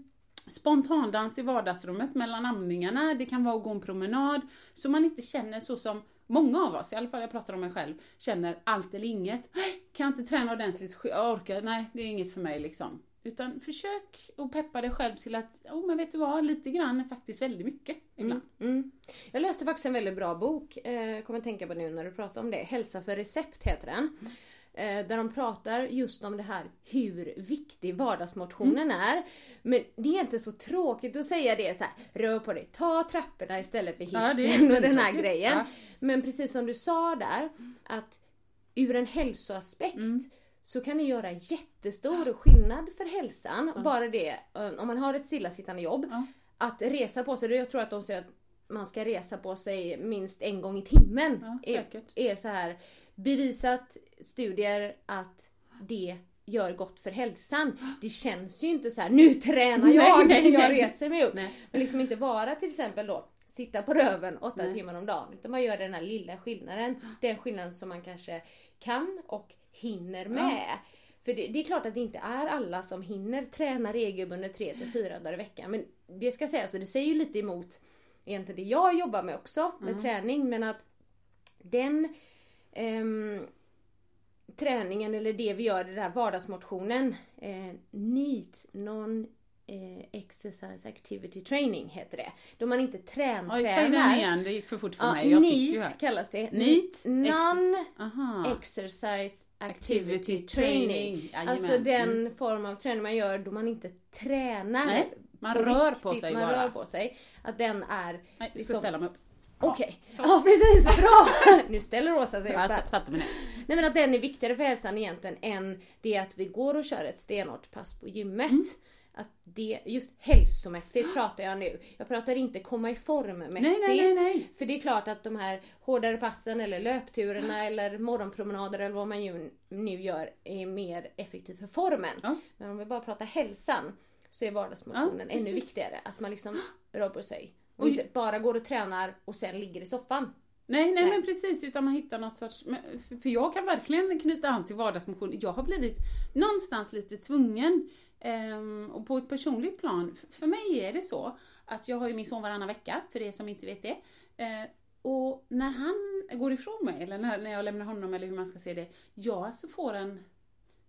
spontandans i vardagsrummet mellan amningarna, det kan vara att gå en promenad, så man inte känner så som många av oss, i alla fall jag pratar om mig själv, känner allt eller inget. Kan jag inte träna ordentligt, jag orkar, nej det är inget för mig liksom. Utan försök att peppa dig själv till att, oh men vet du vad, lite grann är faktiskt väldigt mycket ibland. Mm. Jag läste faktiskt en väldigt bra bok, eh, kommer att tänka på nu när du pratar om det. Hälsa för recept heter den. Eh, där de pratar just om det här hur viktig vardagsmotionen är. Men det är inte så tråkigt att säga det så här, rör på dig, ta trapporna istället för hissen Ja, och den här grejen. Ja. Men precis som du sa där, att ur en hälsoaspekt Mm. så kan det göra jättestor skillnad för hälsan. Bara det, eh, om man har ett stillasittande jobb, Ja. att resa på sig, jag tror att de säger att man ska resa på sig minst en gång i timmen. Ja, är, är så här bevisat studier att det gör gott för hälsan. Det känns ju inte så här, nu tränar jag Nej, nej, jag nej. reser mig upp. Nej. Men liksom inte vara till exempel då sitta på röven åtta Nej. timmar om dagen. Utan man gör den här lilla skillnaden. Den skillnaden som man kanske kan och hinner med. För det, det är klart att det inte är alla som hinner träna regelbundet tre till fyra dagar i veckan. Men det ska sägas, och det säger ju lite emot egentligen det jag jobbar med också, med träning. Men att den ehm, träningen eller det vi gör, den där vardagsmotionen, eh, NEAT, Non eh, Exercise Activity Training heter det. Då man inte Oj, säg den träntränar. igen, det gick för fort för Ja, mig. Jag här. NEAT kallas det. NEAT? Non Aha. Exercise Activity Activity Training. training, jajamän. Alltså den form av träning man gör då man inte tränar. Nej, man på rör på sig man bara. rör på sig. Att den är... Nej, vi ska liksom- ställa mig upp. Okej, ja precis, bra! *laughs* nu ställer Rosa sig upp satte mig ner. Nej men att den är viktigare för hälsan egentligen än det att vi går och kör ett stenhårt pass på gymmet. Mm. Att det, just hälsomässigt pratar jag nu. Jag pratar inte komma i form mässigt. Nej, nej, nej, nej. För det är klart att de här hårdare passen eller löpturerna eller morgonpromenader eller vad man ju nu gör är mer effektivt för formen. Ja. Men om vi bara pratar hälsan så är vardagsmotionen ännu viktigare. Att man liksom rör på sig. Och inte bara går och tränar och sen ligger i soffan. Nej, nej, Nej. men precis, utan man hittar något sorts, för- jag kan verkligen knyta an till vardagsmotion. Jag har blivit någonstans lite tvungen, ehm, och på ett personligt plan, för mig är det så att jag har ju min son varannan vecka, för er som inte vet det. Eh, och när han går ifrån mig, eller när, när jag lämnar honom, eller hur man ska se det, jag alltså får en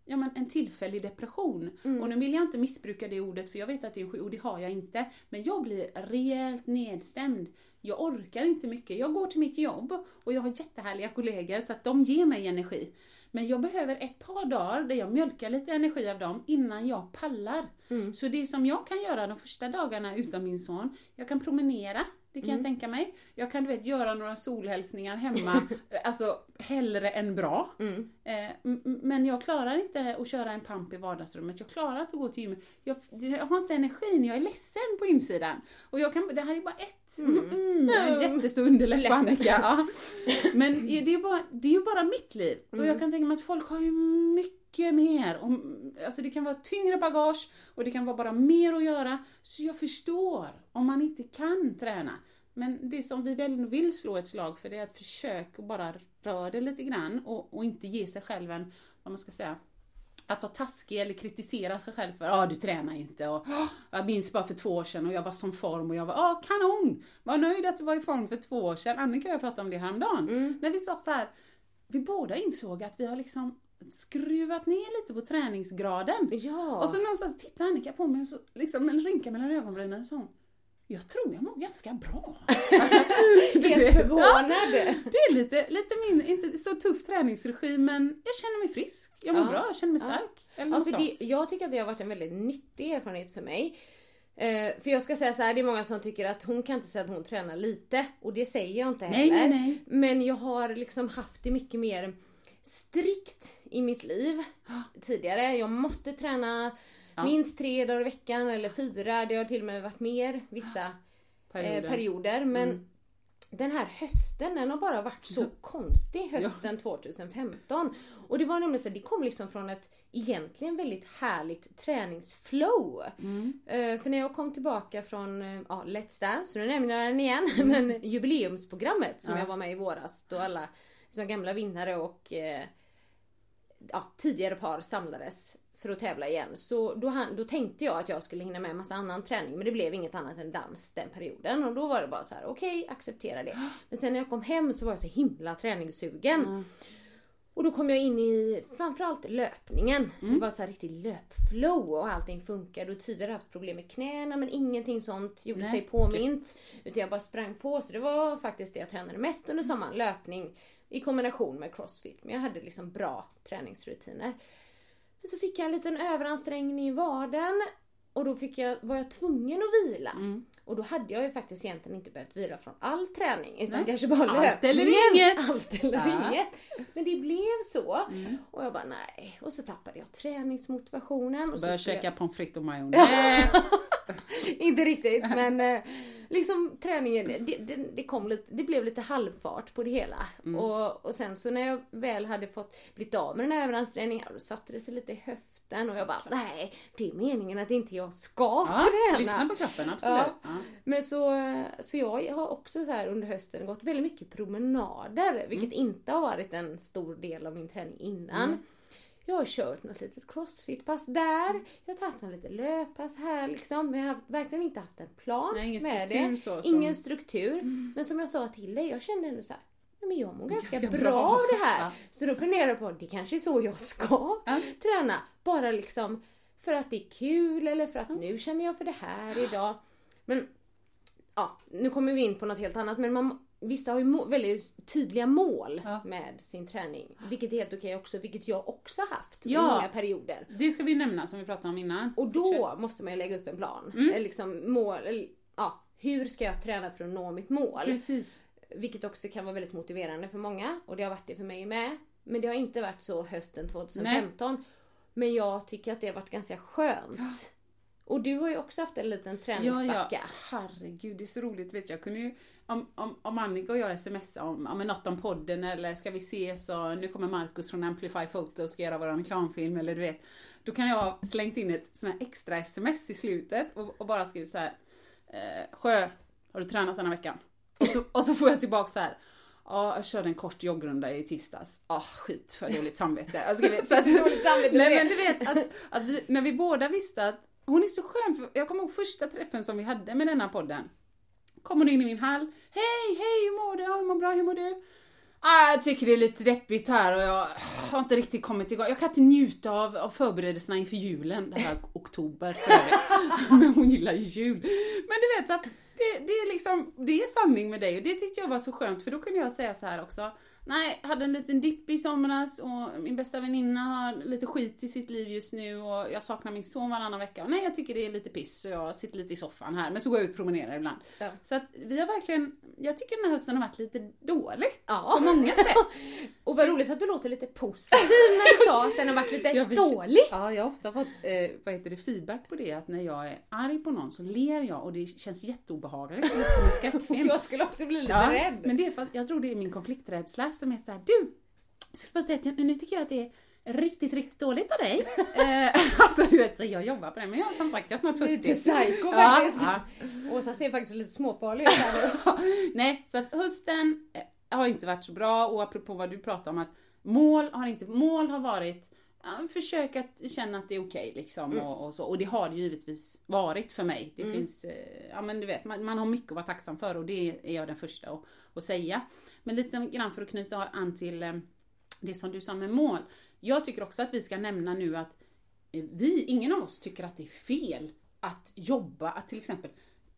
Ja men en tillfällig depression. Och nu vill jag inte missbruka det ordet för jag vet att det är en sjuk- och det har jag inte. Men jag blir rejält nedstämd. Jag orkar inte mycket. Jag går till mitt jobb och jag har jättehärliga kollegor så att de ger mig energi. Men jag behöver ett par dagar där jag mjölkar lite energi av dem innan jag pallar. Så det som jag kan göra de första dagarna utan min son, jag kan promenera, det kan jag tänka mig. Jag kan du vet göra några solhälsningar hemma, *laughs* alltså hellre än bra. Eh, m- m- men jag klarar inte att köra en pump i vardagsrummet, jag klarar inte att gå till gymmet. Jag, jag har inte energin, jag är ledsen på insidan. Och jag kan, det här är bara ett, mm. Mm, en jättestor underläpp *laughs* Annika. Ja. Men *laughs* det är, bara, det är ju bara mitt liv. Och jag kan tänka mig att folk har ju mycket mer. Och, alltså det kan vara tyngre bagage och det kan vara bara mer att göra. Så jag förstår om man inte kan träna. Men det som vi väl vill slå ett slag för det är att försöka bara röra det lite grann och, och inte ge sig själv en, vad man ska säga, att vara taskig eller kritisera sig själv för ja du tränar ju inte och "Åh, jag minns bara för två år sedan och jag var som form och jag var ja kanon! Var nöjd att du var i form för två år sedan. Annika och jag pratade om det häromdagen. När vi sa så här, vi båda insåg att vi har liksom skruvat ner lite på träningsgraden. Ja. Och så någonstans tittade Annika på mig och så liksom en rynka mellan ögonbrynen och hon, jag tror jag mår ganska bra. *laughs* Helt förvånad. Ja, det är lite, lite min, inte så tuff träningsregim men jag känner mig frisk, jag mår Ja. bra, jag känner mig Ja. stark. Eller Ja, något för det, sånt. jag tycker att det har varit en väldigt nyttig erfarenhet för mig. Eh, för jag ska säga så här, det är många som tycker att hon kan inte säga att hon tränar lite. Och det säger jag inte Nej, heller. nej, nej. Men jag har liksom haft det mycket mer strikt i mitt liv tidigare. Jag måste träna minst tre dagar i veckan eller fyra. Det har till och med varit mer vissa Perioder. perioder. Eh, perioder. Men den här hösten, den har bara varit så konstig hösten 2015. Och det var nämligen så, det kom liksom från ett egentligen väldigt härligt träningsflow. Eh, för när jag kom tillbaka från eh, ja, Let's Dance, nu nämner jag den igen, *laughs* men jubileumsprogrammet som jag var med i våras då alla som gamla vinnare och eh, ja, tidigare par samlades för att tävla igen. Så då, han, då tänkte jag att jag skulle hinna med en massa annan träning men det blev inget annat än dans den perioden. Och då var det bara så här: okej, acceptera det. *gasps* Men sen när jag kom hem så var jag så himla träningssugen. Och då kom jag in i framförallt löpningen. Det var så här riktigt löpflow och allting funkade. Och tidigare haft problem med knäna men ingenting sånt gjorde Nej, sig påmint. Utan jag bara sprang på. Så det var faktiskt det jag tränade mest under sommaren. Löpning i kombination med crossfit. Men jag hade liksom bra träningsrutiner. Men så fick jag en liten överansträngning i vaden. Och då fick jag, var jag tvungen att vila. Och då hade jag ju faktiskt egentligen inte behövt vila från all träning. Utan Nej. kanske bara Allt löpningen. eller inget. *laughs* Allt eller Ja. inget. Men det blev så. Och jag bara nej. Och så tappade jag träningsmotivationen. Och så Börja skulle käka jag... pommes frites och *laughs* majonnäs. inte riktigt men eh, liksom träningen, det, det, det, kom lite, det blev lite halvfart på det hela. Mm. Och, och sen så när jag väl hade fått blivit av med den här överansträngningen, då satte det sig lite i höften och jag bara nej, det är meningen att inte jag ska Ja, träna. lyssna på kroppen, absolut. Ja. Ja. Men så, så jag har också så här under hösten gått väldigt mycket promenader, vilket Mm. inte har varit en stor del av min träning innan. Jag har kört något litet crossfit-pass där, jag har tagit något litet löppass här liksom. Men jag har verkligen inte haft en plan Nej, ingen med det. så Mm. Ingen struktur. Men som jag sa till dig, jag kände ändå så här, "Nej, men jag mår ganska, Ganska bra, bra." av det här. Ja. Så då funderar jag på, det kanske är så jag ska träna. Bara liksom för att det är kul eller för att nu känner jag för det här idag. Men ja, nu kommer vi in på något helt annat men man, vissa har ju må- väldigt tydliga mål Ja. med sin träning. Vilket är helt okej också, vilket jag också haft Ja. i många perioder. Det ska vi nämna som vi pratade om innan. Och då måste man ju lägga upp en plan. Mm. Liksom mål, ja, hur ska jag träna för att nå mitt mål? Precis. Vilket också kan vara väldigt motiverande för många och det har varit det för mig med. Men det har inte varit så hösten 2015. Men jag tycker att det har varit ganska skönt. Och du har ju också haft en liten Ja, träningssvacka. ja. Herregud, det är så roligt. Vet jag. jag kunde ju, om, om, om Annika och jag smsar om, om något om podden eller ska vi ses och nu kommer Markus från Amplify Photo och ska göra vår reklamfilm eller du vet. Då kan jag ha slängt in ett sån här extra sms i slutet och, och bara skrivit så här. Eh, Sjö, har du tränat den här veckan? Och så, och så får jag tillbaka så här. Ja, jag körde en kort joggrunda i tisdags. Ah, skit för dåligt samvete. Jag ska, *laughs* så att, nej men vet. du vet, att, att vi, när vi båda visste att hon är så skön. För jag kommer ihåg första träffen som vi hade med denna podden. Kom hon in i min hall. Hej, hej, hur mår du? Ja, mår bra, hur mår du? Ah, jag tycker det är lite deppigt här och jag har inte riktigt kommit igång. Jag kan inte njuta av, av förberedelserna inför julen. Det här *laughs* oktober. *laughs* Men hon gillar ju jul. Men du vet så att det, det är liksom, det är sanning med dig och det tyckte jag var så skönt för då kunde jag säga så här också. Nej, hade en liten dipp i somras och min bästa väninna har lite skit i sitt liv just nu och jag saknar min son varannan vecka. Och nej, jag tycker det är lite piss så jag sitter lite i soffan här. Men så går jag ut och promenerar ibland. Ja. Så att vi har verkligen, jag tycker den här hösten har varit lite dålig. Ja. På många sätt. *laughs* Och vad roligt att du låter lite positiv när du sa att den har varit lite *laughs* förs- dålig. Ja, jag har ofta fått eh, vad heter det, feedback på det att när jag är arg på någon så ler jag och det känns jätteobehagligt. Lite som en *laughs* skräckfilm. Jag skulle också bli lite Ja, rädd. men det är för att jag tror det är min konflikträdsla som är såhär, du! Jag skulle bara säga att nu tycker jag att det är riktigt, riktigt dåligt av dig. *laughs* eh, *laughs* alltså du vet, så jag jobbar på det. Men jag som sagt, jag är snart 40. Lite psycho Ja, faktiskt. ja. Åsa ser faktiskt lite småfarlig ut här nu. *laughs* Nej, så att hösten eh, har inte varit så bra och apropå vad du pratar om att mål har inte, mål har varit ja, försök att känna att det är okej liksom och, och så. Och det har det givetvis varit för mig. Det finns, eh, ja men du vet, man, man har mycket att vara tacksam för och det är jag den första att, att säga. Men lite grann för att knyta an till eh, det som du sa med mål. Jag tycker också att vi ska nämna nu att eh, vi, ingen av oss tycker att det är fel att jobba, att till exempel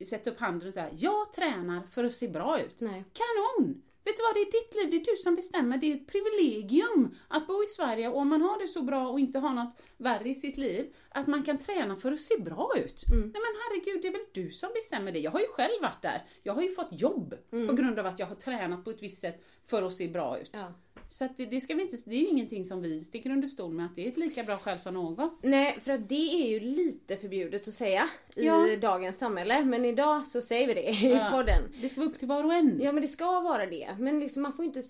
sätta upp handen och säga jag tränar för att se bra ut. Nej. Kanon! Vet du vad, det är ditt liv, det är du som bestämmer. Det är ett privilegium att bo i Sverige och om man har det så bra och inte har något värre i sitt liv, att man kan träna för att se bra ut. Mm. Nej men herregud, det är väl du som bestämmer det. Jag har ju själv varit där. Jag har ju fått jobb Mm. på grund av att jag har tränat på ett visst sätt för att se bra ut. Ja. Så det, det, ska vi inte, det är ju ingenting som vi sticker under stol med, att det är ett lika bra skäl som något. Nej, för att det är ju lite förbjudet att säga i Ja. dagens samhälle. Men idag så säger vi det i Ja. podden. Det ska vara upp till var och en. Ja men det ska vara det. Men liksom man får inte,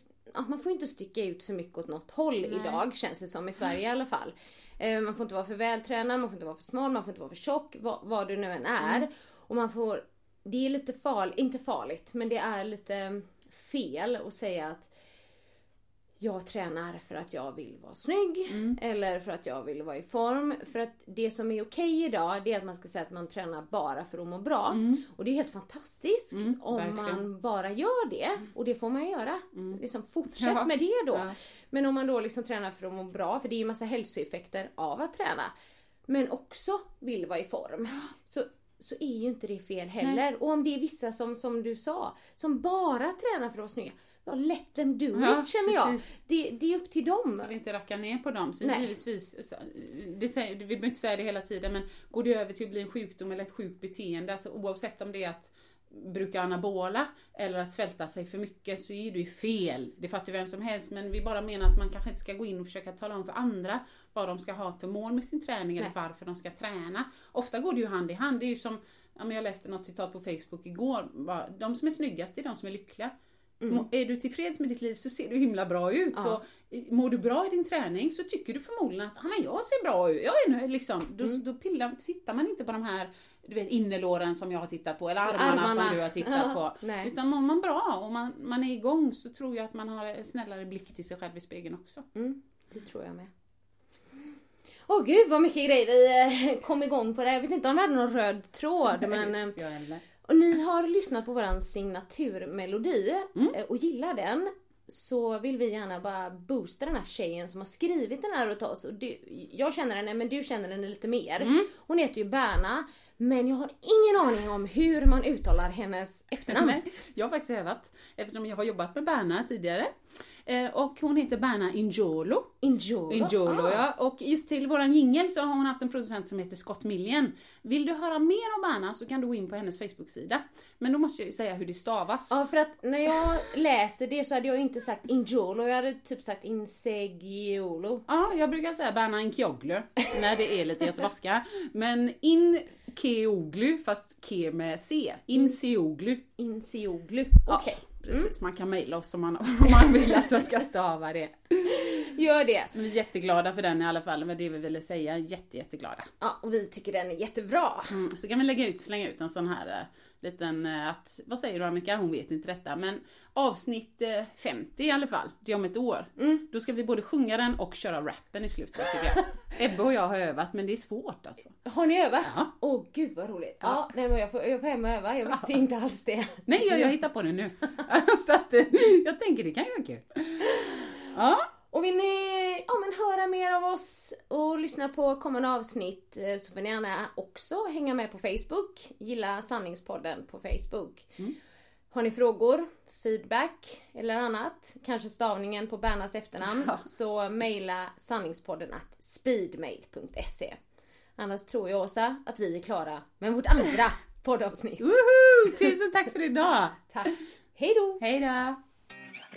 man får inte sticka ut för mycket åt något håll Nej. idag känns det som i Sverige i alla fall. Eh, Man får inte vara för vältränad, man får inte vara för smal, man får inte vara för tjock, vad, vad du nu än är. Mm. Och man får, det är lite farligt, inte farligt, men det är lite fel att säga att jag tränar för att jag vill vara snygg Mm. eller för att jag vill vara i form. För att det som är okej idag det är att man ska säga att man tränar bara för att må bra. Och det är helt fantastiskt om Mm. verkligen. man bara gör det. Och det får man göra. Liksom fortsätt Ja. med det då. Ja. Men om man då liksom tränar för att må bra, för det är ju massa hälsoeffekter av att träna. Men också vill vara i form. Så, så är ju inte det fel heller. Och om det är vissa som, som du sa, som bara tränar för att vara snygga. Ja, let them do Ja, it känner jag. Det, det är upp till dem. Så vi inte rackar ner på dem. Nej. givetvis, så- det säger, vi behöver inte säga det hela tiden, men går det över till att bli en sjukdom eller ett sjukt beteende, alltså oavsett om det är att bruka anabola eller att svälta sig för mycket så är det ju fel. Det fattar vem som helst men vi bara menar att man kanske inte ska gå in och försöka tala om för andra vad de ska ha för mål med sin träning eller varför de ska träna. Ofta går det ju hand i hand. Det är ju som, ja, jag läste något citat på Facebook igår, de som är snyggast är de som är lyckliga. Må- Är du tillfreds med ditt liv så ser du himla bra ut. Ja. Och mår du bra i din träning så tycker du förmodligen att ah, men jag ser bra ut. Jag är nöjd, liksom. Då, då pillar, tittar man inte på de här du vet, innerlåren som jag har tittat på eller armarna, Armarna. som du har tittat på. Nej. Utan mår man bra och man, man är igång så tror jag att man har en snällare blick till sig själv i spegeln också. Mm, det tror jag med. Åh gud vad mycket grejer vi eh, kom igång på det. Jag vet inte om vi hade någon röd tråd *laughs* men... Och ni har lyssnat på våran signaturmelodi Mm. eh, och gillar den så vill vi gärna bara boosta den här tjejen som har skrivit den här åt oss. Och du, jag känner henne men du känner henne lite mer. Mm. Hon heter ju Berna men jag har ingen aning om hur man uttalar hennes efternamn. *laughs* Nej, jag har faktiskt övat eftersom jag har jobbat med Berna tidigare. Eh, och hon heter Berna Injolo. Injolo. Injolo Ah. ja. Och just till våran jingel så har hon haft en producent som heter Scott Million. Vill du höra mer om Berna så kan du gå in på hennes Facebook-sida. Men då måste jag ju säga hur det stavas. Ja för att när jag läser det så hade jag inte sagt Injolo, jag hade typ sagt Insegiolo. Ja, jag brukar säga Berna Inkioglu när det är lite göteborgska. Men in Keoglu, fast ke med C. Inseoglu. Inseoglu. Ja, Okej, Precis, man kan mejla oss om man, *laughs* om man vill att jag ska stava det. gör det. Vi är jätteglada för den i alla fall, men det vi ville säga. Jätte, jätteglada. Ja, och vi tycker den är jättebra. Mm, så kan vi lägga ut, slänga ut en sån här eh, liten, eh, att, vad säger du Annika? Hon vet inte detta, men avsnitt eh, 50 i alla fall, det är om ett år. Då ska vi både sjunga den och köra rappen i slutet tycker jag. *laughs* Ebbe och jag har övat, men det är svårt alltså. Har ni övat? Ja. Åh gud vad roligt. Ja, nej, men jag, får, jag får hem och öva. Jag visste inte alls det. Nej, jag, jag hittar på det nu. *laughs* *laughs* så att, eh, jag tänker det kan ju vara kul. Ja, Och vill ni ja, men höra mer av oss och lyssna på kommande avsnitt eh, så får ni gärna också hänga med på Facebook. Gilla Sanningspodden på Facebook. Har ni frågor, feedback eller annat, kanske stavningen på Bernas efternamn, så mejla sanningspodden at speedmail.se. Annars tror jag Åsa att vi är klara med vårt andra *laughs* poddavsnitt. woho! Tusen tack för idag! *laughs* Tack! Hej då! Hej då!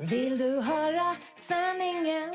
Vill du höra sanningen?